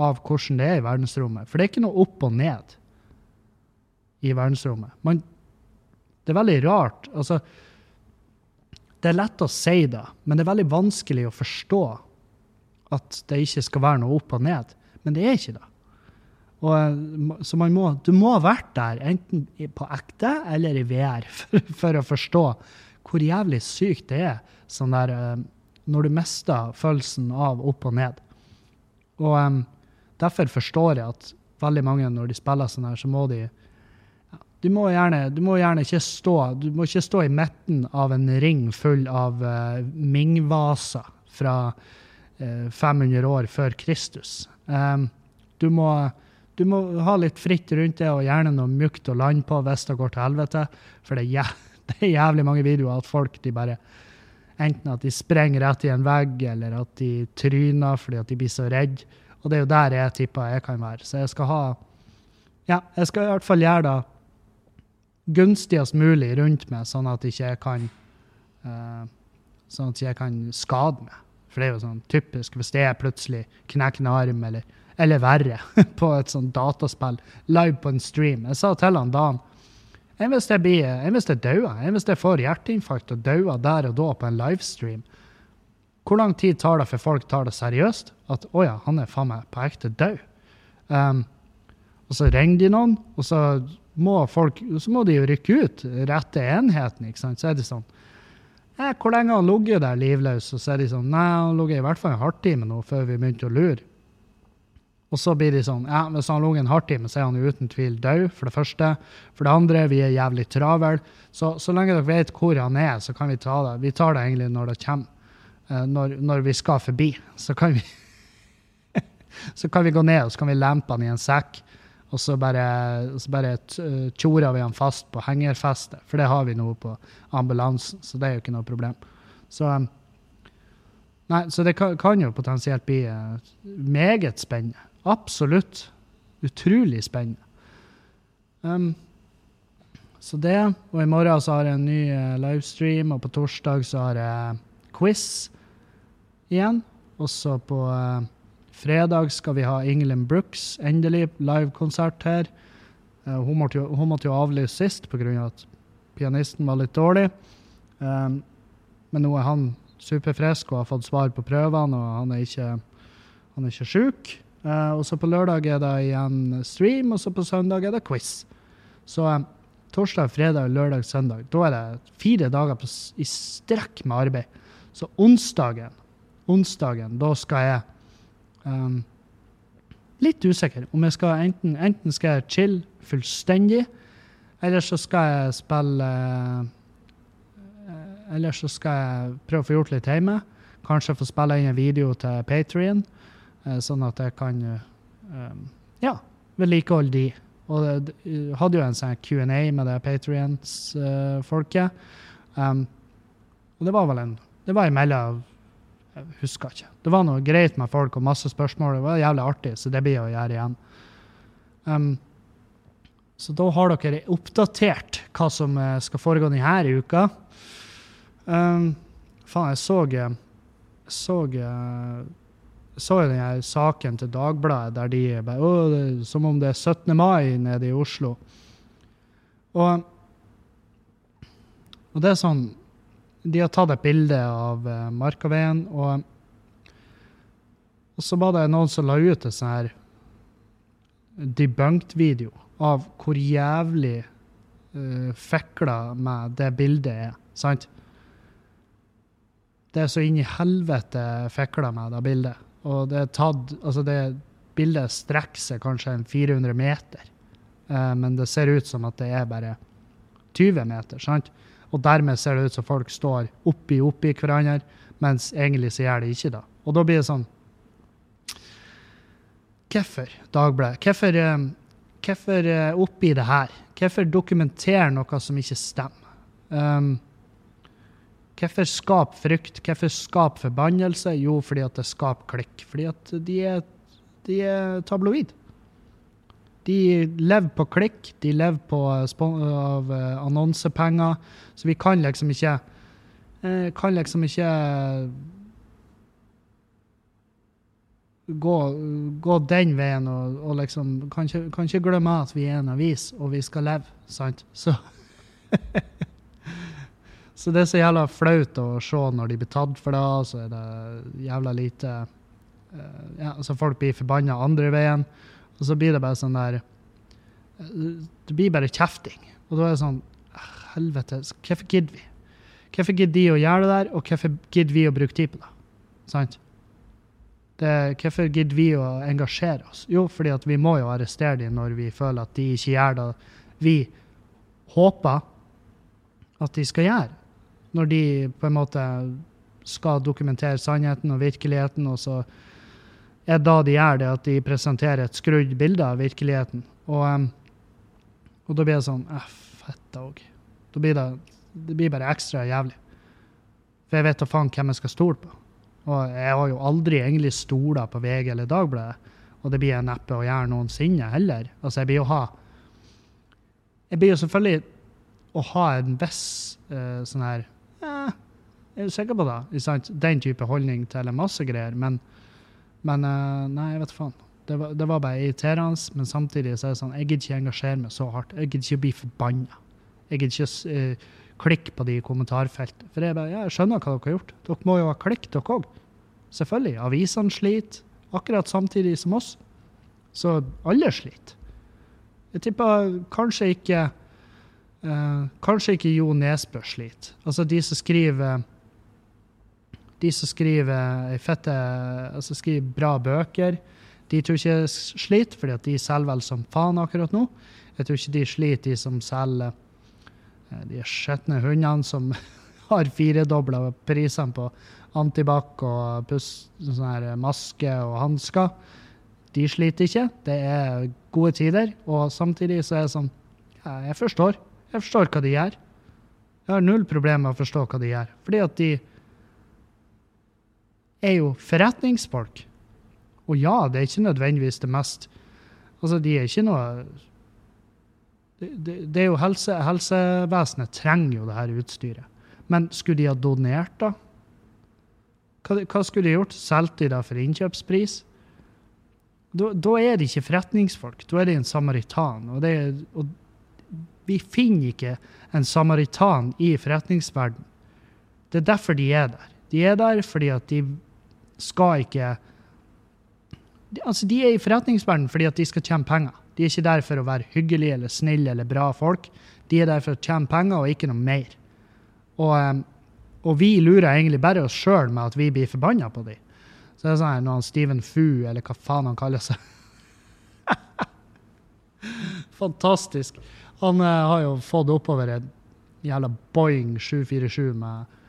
av hvordan det er i verdensrommet. For det er ikke noe opp og ned i verdensrommet. Man, det er veldig rart. Altså, det er lett å si det, men det er veldig vanskelig å forstå at det ikke skal være noe opp og ned. Men det er ikke det. Og, eh, så må, du må ha vært der, enten på ekte eller i VR, for, for å forstå hvor jævlig sykt det er sånn der, eh, når du mister følelsen av opp og ned. Og um, Derfor forstår jeg at veldig mange, når de spiller sånn her, så må de du må, gjerne, du må gjerne ikke stå du må ikke stå i midten av en ring full av uh, Ming-vaser fra 500 år før Kristus. Du må du må ha litt fritt rundt det, og gjerne noe mjukt å lande på hvis det går til helvete. For det er, jævlig mange videoer at folk de bare Enten at de sprenger rett i en vegg, eller at de tryner fordi at de blir så redde. Og det er jo der jeg tipper jeg kan være. Så jeg skal ha Ja, jeg skal i hvert fall gjøre det gunstigst mulig rundt meg, sånn at ikke jeg kan uh, sånn at jeg kan skade meg. For det er jo sånn typisk hvis det er plutselig knekker en arm, eller, eller verre, på et sånt dataspill live på en stream. Jeg sa til han da enn hvis jeg blir, enn hvis jeg dauer, jeg får hjerteinfarkt og dauer der og da på en livestream. Hvor lang tid tar det før folk tar det seriøst? At å ja, han er faen meg på ekte død. Um, og så ringer de noen, og så må, folk, så må de jo rykke ut rette enheten. ikke sant? Så er det sånn eh, 'Hvor lenge han ligget der livløs?' Og så er de sånn 'Nei, han ligget i hvert fall en halvtime nå før vi begynte å lure'. Og så blir de sånn ja, Hvis han lå en halvtime, så er han uten tvil død, for det første. For det andre, vi er jævlig travel. Så, så lenge dere vet hvor han er, så kan vi ta det. Vi tar det egentlig når det kommer. Eh, når, når vi skal forbi, så kan vi Så kan vi gå ned og så kan vi lempe han i en sekk. Og så bare, bare tjorer vi han fast på hengerfestet, for det har vi nå på ambulansen. Så det er jo ikke noe problem. Så, um, nei, så det kan, kan, jo potensielt bli uh, meget spennende. Absolutt. Utrolig spennende. Um, så det. Og i morgen så har jeg en ny livestream, og på torsdag så har jeg quiz igjen. Også på Fredag skal vi ha Ingelin Brooks, endelig livekonsert her. Uh, hun, måtte jo, hun, måtte jo, avlyse sist pga. at pianisten var litt dårlig. Um, men nå er han superfrisk og har fått svar på prøvene, og han er ikke, han er ikke sjuk. Uh, og så på lørdag er det igjen stream, og så på søndag er det quiz. Så um, torsdag, fredag, lørdag, søndag. Da er det fire dager på, i strekk med arbeid. Så onsdagen, onsdagen, da skal jeg Um, litt usikker om jeg skal enten, enten skal jeg chille fullstendig, eller så skal jeg spille uh, Eller så skal jeg prøve å få gjort litt hjemme. Kanskje få spille inn en video til Patrion, uh, sånn at jeg kan uh, ja, vedlikeholde de. Og jeg hadde jo en sånn Q&A med det Patrions-folket. Um, og det var vel en Det var imellom jeg husker ikke. Det var noe greit med folk og masse spørsmål. Det var jævlig artig, så det blir å gjøre igjen. Um, så da har dere oppdatert hva som eh, skal foregå denne uka. Um, faen, jeg så Jeg så, jeg så den saken til Dagbladet der de bare Å, det som om det er 17. mai nede i Oslo. Og, og det er sånn de har tatt et bilde av uh, Markaveien, og, og, så var det noen som la ut en sånn her debunked-video av hvor jævlig uh, fekla med det bildet er. Sant? Det er så inn i helvete fekla med det bildet. Og det er tatt Altså, det bildet strekker seg kanskje en 400 meter, uh, men det ser ut som at det er bare 20 meter. sant? Og dermed ser det ut som folk står oppi oppi hverandre, mens egentlig så gjør de ikke det. Og da blir det sånn Hvorfor, Dagbladet? Hvorfor, eh, hvorfor eh, oppi det her? Hvorfor dokumentere noe som ikke stemmer? Um, hvorfor skape frykt? Hvorfor skape forbannelse? Jo, fordi at det skaper klikk. Fordi at de er, de er tabloid. De lever på klikk, de lever på av eh, annonsepenger. Så vi kan liksom ikke eh, Kan liksom ikke gå, gå den veien og, og liksom kan ikke, kan ikke, glemme at vi er en avis, og vi skal leve, sant? Så Så det er så jævla flaut å se når de blir tatt for det, så er det jævla lite ja, Så Folk blir forbanna andre veien. Og så blir det bare sånn der Det blir bare kjefting. Og da er det sånn Helvete, hvorfor gidder vi? Hvorfor gidder de å gjøre det der, og hvorfor gidder vi å bruke tid på det? Sant? Hvorfor gidder vi å engasjere oss? Jo, fordi at vi må jo arrestere dem når vi føler at de ikke gjør det vi håper at de skal gjøre. Når de på en måte skal dokumentere sannheten og virkeligheten, og så er da de gjør det, at de presenterer et skrudd bilde av virkeligheten. Og, og da blir det sånn eh, Fette òg. Da blir det, det blir bare ekstra jævlig. For jeg vet da faen hvem jeg skal stole på. Og jeg har jo aldri egentlig stola på VG eller Dagbladet. Og det blir jeg neppe å gjøre noensinne heller. Altså, jeg blir jo ha Jeg blir jo selvfølgelig å ha en viss uh, sånn her eh, Er du sikker på det? Den type holdning til en masse greier. Men, men eh, nei, jeg vet faen. Det var, det var bare irriterende, men samtidig så er det sånn, jeg gidder ikke engasjere meg så hardt. Jeg gidder ikke bli forbanna. Jeg gidder ikke uh, klikke på de i kommentarfeltet. For jeg, bare, ja, jeg skjønner hva dere har gjort. Dere må jo ha klikk, dere òg. Selvfølgelig. Avisene sliter akkurat samtidig som oss. Så alle sliter. Jeg tipper kanskje ikke uh, Kanskje ikke Jo Nesbø sliter. Altså de som skriver De som skriver fette Altså skriver bra bøker, de tror ikke sliter, fordi at de selger vel som faen akkurat nå. Jeg tror ikke de sliter, de som selger uh, de skitne hundene som har firedobla prisene på antibac og puss, sånn her maske og hansker. De sliter ikke. Det er gode tider. Og samtidig så er det sånn Jeg forstår. Jeg forstår hva de gjør. Jeg har null problemer med å forstå hva de gjør. Fordi at de er jo forretningsfolk. Og ja, det er ikke nødvendigvis det mest Altså, de er ikke noe Det, er jo helse, Helsevesenet trenger jo det her utstyret. Men skulle de ha donert, da? Hva, hva skulle de gjort? Solgt de det for innkjøpspris? Da, da, er det ikke forretningsfolk. Da er det en samaritan. Og, det, og vi finner ikke en samaritan i forretningsverden. Det er derfor de er der. De er der fordi at de skal ikke Altså, de er i forretningsverden fordi at de skal tjene penger. De er ikke der for å være hyggelige eller snille eller bra folk. De er der for å tjene penger og ikke noe mer. Og, eh, og vi lurer egentlig bare oss sjøl med at vi blir forbanna på dem. Så det er sånn når Steven Fu, eller hva faen han kaller seg Fantastisk. Han uh, har jo fått oppover en jævla Boeing 747 med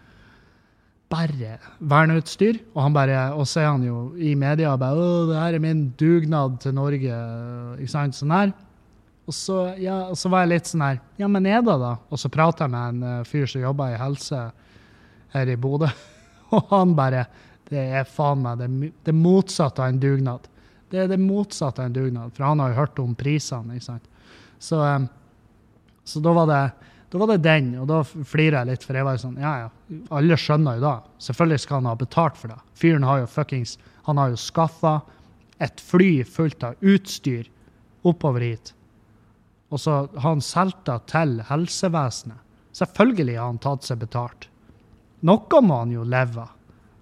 bare verneutstyr. Og, han bare, og så er han jo i media bare 'Å, det her er min dugnad til Norge', ikke sant? Sånn her. Og så, ja, og så var jeg litt sånn her Ja, men er det, da? Og så prater jeg med en uh, fyr som jobber i helse her i Bodø, og han bare det er faen meg det, det motsatte av en dugnad. Det er det motsatte av en dugnad, for han har jo hørt om prisene. ikke sant? Så, um, så da, var det, da, var det, den, og da flirer jeg litt, for jeg var sånn Ja, ja, alle skjønner jo da. Selvfølgelig skal han ha betalt for det. Fyren har jo fuckings Han har jo skaffa et fly fullt av utstyr oppover hit. Og så har han solgt det til helsevesenet. Selvfølgelig har han tatt seg betalt. Noe må han jo leve av.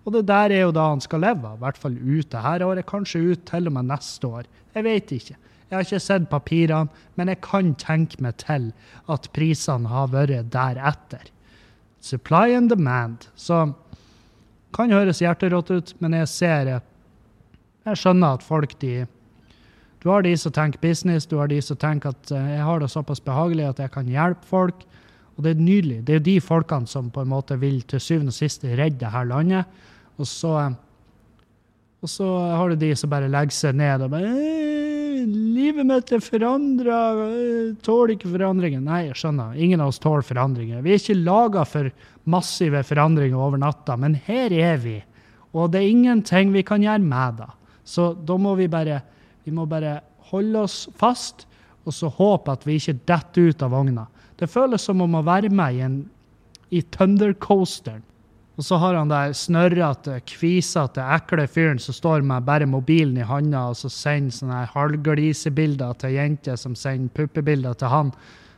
Og det der er jo da han skal leve av, i hvert fall ut det her året, kanskje ut til og med neste år. Jeg vet ikke. Jeg har ikke sett papirene, men jeg kan tenke meg til at prisene har vært deretter. Supply and demand. Så kan høres hjerterått ut, men jeg ser Jeg skjønner at folk, de Du har de som tenker business, du har de som tenker at eh, jeg har det såpass behagelig at jeg kan hjelpe folk. Og det er nydelig. Det er jo de folkene som på en måte vil til syvende og sist redde dette landet. Og så, og så har du de som bare legger seg ned og bare 'Livet mitt er forandra. Tåler ikke forandringer.' Nei, jeg skjønner. Ingen av oss tåler forandringer. Vi er ikke laga for massive forandringer over natta, men her er vi. Og det er ingenting vi kan gjøre med det. Så da må vi bare, vi må bare holde oss fast, og så håpe at vi ikke detter ut av vogna. Det føles som om å være med i, en, i Thundercoasteren. Og så har han der snørrete, kvisete, ekle fyren som står med bare mobilen i handa og så sender sånne halvglisebilder til jenter som sender puppebilder til han.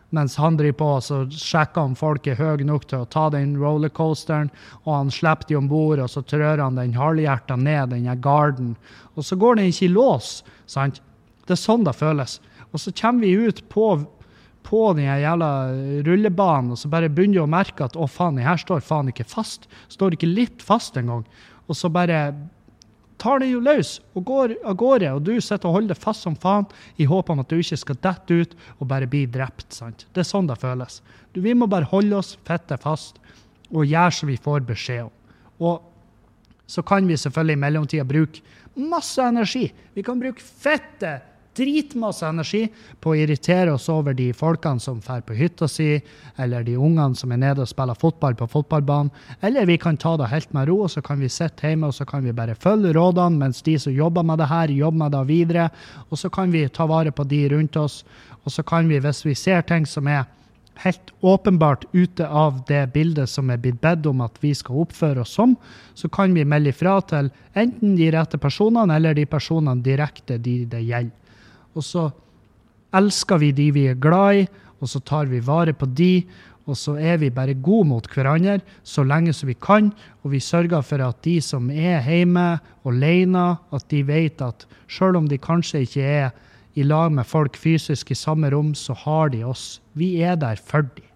Mens han driver på så sjekker om folk er høye nok til å ta den rollercoasteren. Og han slipper de om bord, og så trør han den halvhjerta ned den garden. Og så går den ikke i lås. sant? Det er sånn det føles. Og så kommer vi ut på på den jævla rullebanen, og så bare begynner du å merke at å faen, den her står faen ikke fast. Står ikke litt fast engang. Og så bare tar den jo løs og går av gårde, og du sitter og holder det fast som faen i håp om at du ikke skal dette ut og bare bli drept. sant? Det er sånn det føles. Du, vi må bare holde oss fette fast og gjøre som vi får beskjed om. Og så kan vi selvfølgelig i mellomtida bruke masse energi. Vi kan bruke fette dritmasse energi på å irritere oss over de folkene som drar på hytta si, eller de ungene som er nede og spiller fotball på fotballbanen. Eller vi kan ta det helt med ro, og så kan vi sitte hjemme og så kan vi bare følge rådene, mens de som jobber med det her, jobber med det videre. Og så kan vi ta vare på de rundt oss. Og så kan vi, hvis vi ser ting som er helt åpenbart ute av det bildet som er blitt bedt om at vi skal oppføre oss som, så kan vi melde ifra til enten de rette personene eller de personene direkte de det gjelder. Og så elsker vi de vi er glad i, og så tar vi vare på de, og så er vi bare gode mot hverandre så lenge som vi kan. Og vi sørger for at de som er hjemme alene, at de vet at selv om de kanskje ikke er i lag med folk fysisk i samme rom, så har de oss. Vi er der for dem.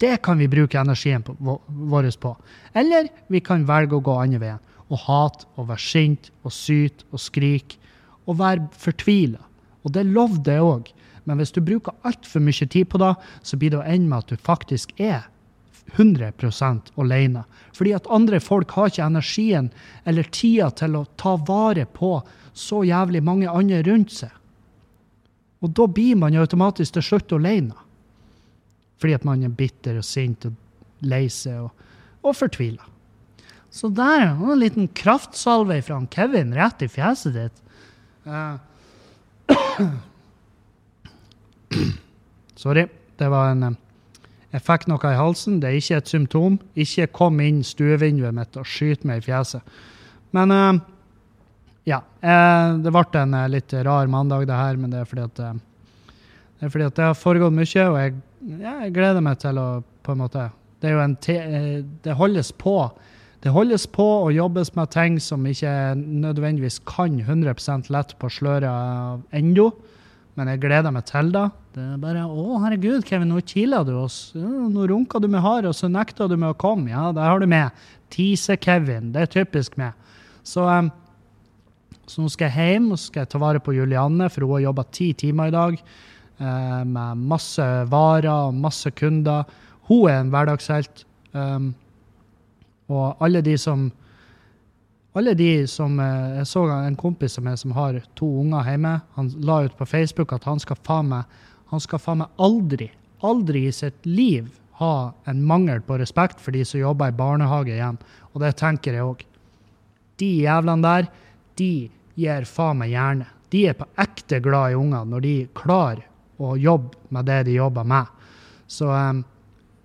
Det kan vi bruke energien vår på. Eller vi kan velge å gå andre veien og hate og være sint og syte og skrike og være fortvila. Og det lovde jeg òg. Men hvis du bruker altfor mye tid på det, så blir det å ende med at du faktisk er 100% alene. Fordi at andre folk har ikke energien eller tida til å ta vare på så jævlig mange andre rundt seg. Og da blir man jo automatisk til slutt alene. Fordi at man er bitter og sint og lei seg og, og fortvila. Så der er en liten kraftsalve fra Kevin rett i fjeset ditt. Uh, Sorry. Det var en eh, Jeg fikk noe i halsen. Det er ikke et symptom. Ikke kom inn stuevinduet mitt og skyt meg i fjeset. Men uh, ja. Det ble en litt rar mandag, det her, men det er fordi at det er fordi at det har foregått mye, og jeg, jeg, gleder meg til å på en måte Det en te, Det holdes på. Det holdes på og jobbes med ting som ikke nødvendigvis kan 100 lett på sløret ennå. Men jeg gleder meg til det. Det er bare Å, herregud, Kevin, nå kiler du oss. Nå runka du med hard, og så nekta du med å komme. Ja, der har du med. Tise-Kevin. Det er typisk meg. Så, um, så, nå skal jeg hjem og skal jeg ta vare på Julianne, for hun har jobba ti timer i dag uh, med masse varer og masse kunder. Hun er en hverdagshelt. Um, og alle de som alle de som eh, Jeg så en kompis som, er, som har to unger hjemme. Han la ut på Facebook at han skal faen meg han skal faen meg aldri, aldri i sitt liv ha en mangel på respekt for de som jobber i barnehage igjen. Og det tenker jeg òg. De jævlene der, de gir faen meg hjerne. De er på ekte glad i unger når de klarer å jobbe med det de jobber med. Så um,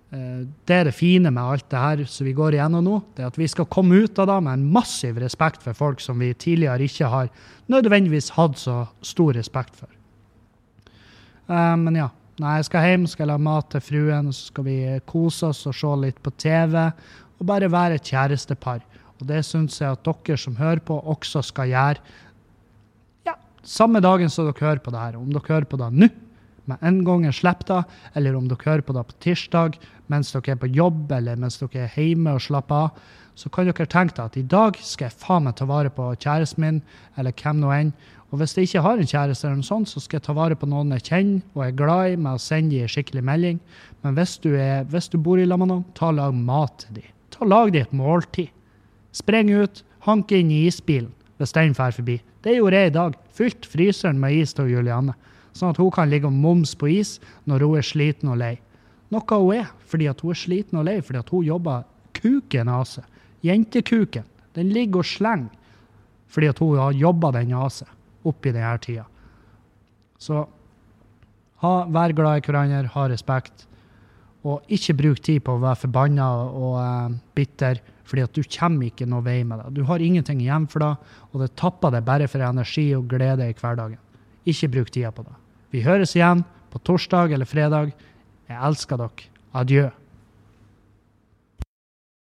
det er det fine med alt det her som vi går igjennom nå, det er at vi skal komme ut av det med en massiv respekt for folk som vi tidligere ikke har nødvendigvis hatt så stor respekt for. Uh, men ja. Nei, jeg skal hjem, skal lage mat til fruen, så skal vi kose oss og se litt på TV. Og bare være et kjærestepar. Og det syns jeg at dere som hører på, også skal gjøre. Ja, samme dagen som dere hører på det her. Om dere hører på det nå, med en gang jeg slipper det, eller om dere hører på det på tirsdag mens dere er på jobb eller mens dere er hjemme og slapper av, så kan dere tenke deg at i dag skal jeg faen meg ta vare på kjæresten min, eller hvem nå enn. Og hvis jeg ikke har en kjæreste, eller noe sånt, så skal jeg ta vare på noen jeg kjenner og er glad i, med å sende dem en skikkelig melding. Men hvis du, er, hvis du bor i lag ta og lag mat til dem. Ta og Lag dem et måltid. Spreng ut, hank inn i isbilen hvis den drar forbi. Det gjorde jeg i dag. Fylt fryseren med is til Julianne sånn at hun kan ligge og momse på is når hun er sliten og lei. Noe hun er, fordi hun er sliten og lei, fordi hun jobber kuken av seg. Jentekuken. Den ligger og slenger fordi hun har jobba den av seg oppi denne tida. Så ha, vær glad i hverandre, ha respekt. Og ikke bruk tid på å være forbanna og uh, bitter, fordi at du kommer ikke noe vei med det. Du har ingenting igjen for det, og det tapper deg bare for energi og glede i hverdagen. Ikke bruk tida på det. Vi høres igjen på torsdag eller fredag. Jeg elsker dere. Adjø.